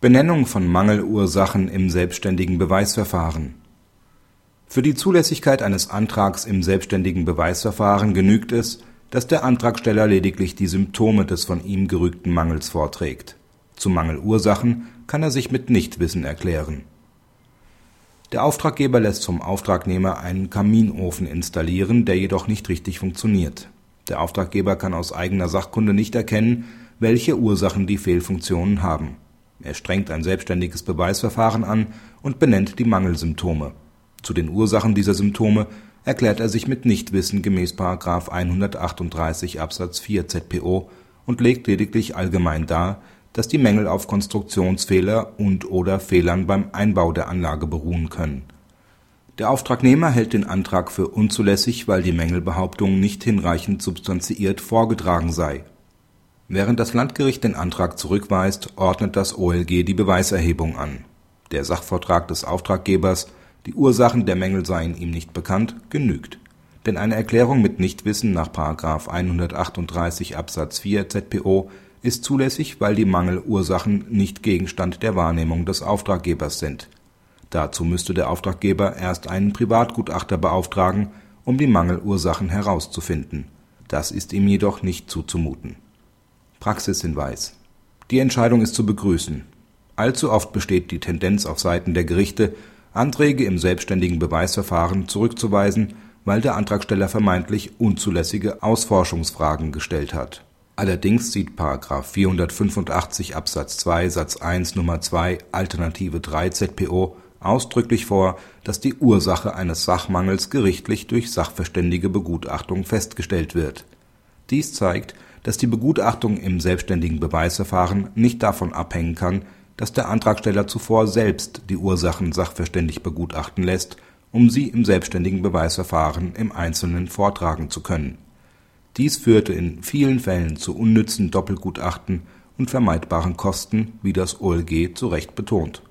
Benennung von Mangelursachen im selbstständigen Beweisverfahren Für die Zulässigkeit eines Antrags im selbstständigen Beweisverfahren genügt es, dass der Antragsteller lediglich die Symptome des von ihm gerügten Mangels vorträgt. Zu Mangelursachen kann er sich mit Nichtwissen erklären. Der Auftraggeber lässt vom Auftragnehmer einen Kaminofen installieren, der jedoch nicht richtig funktioniert. Der Auftraggeber kann aus eigener Sachkunde nicht erkennen, welche Ursachen die Fehlfunktionen haben er strengt ein selbstständiges Beweisverfahren an und benennt die Mangelsymptome. Zu den Ursachen dieser Symptome erklärt er sich mit Nichtwissen gemäß § 138 Absatz 4 ZPO und legt lediglich allgemein dar, dass die Mängel auf Konstruktionsfehler und/oder Fehlern beim Einbau der Anlage beruhen können. Der Auftragnehmer hält den Antrag für unzulässig, weil die Mängelbehauptung nicht hinreichend substanziiert vorgetragen sei Während das Landgericht den Antrag zurückweist, ordnet das OLG die Beweiserhebung an. Der Sachvortrag des Auftraggebers, die Ursachen der Mängel seien ihm nicht bekannt, genügt. Denn eine Erklärung mit Nichtwissen nach § 138 Absatz 4 ZPO ist zulässig, weil die Mangelursachen nicht Gegenstand der Wahrnehmung des Auftraggebers sind. Dazu müsste der Auftraggeber erst einen Privatgutachter beauftragen, um die Mangelursachen herauszufinden. Das ist ihm jedoch nicht zuzumuten Praxishinweis Die Entscheidung ist zu begrüßen. Allzu oft besteht die Tendenz auf Seiten der Gerichte, Anträge im selbstständigen Beweisverfahren zurückzuweisen, weil der Antragsteller vermeintlich unzulässige Ausforschungsfragen gestellt hat. Allerdings sieht § 485 Absatz 2 Satz 1 Nummer 2 Alternative 3 ZPO ausdrücklich vor, dass die Ursache eines Sachmangels gerichtlich durch sachverständige Begutachtung festgestellt wird. Dies zeigt dass die Begutachtung im selbstständigen Beweisverfahren nicht davon abhängen kann, dass der Antragsteller zuvor selbst die Ursachen sachverständig begutachten lässt, um sie im selbstständigen Beweisverfahren im Einzelnen vortragen zu können. Dies führte in vielen Fällen zu unnützen Doppelgutachten und vermeidbaren Kosten, wie das OLG zu Recht betont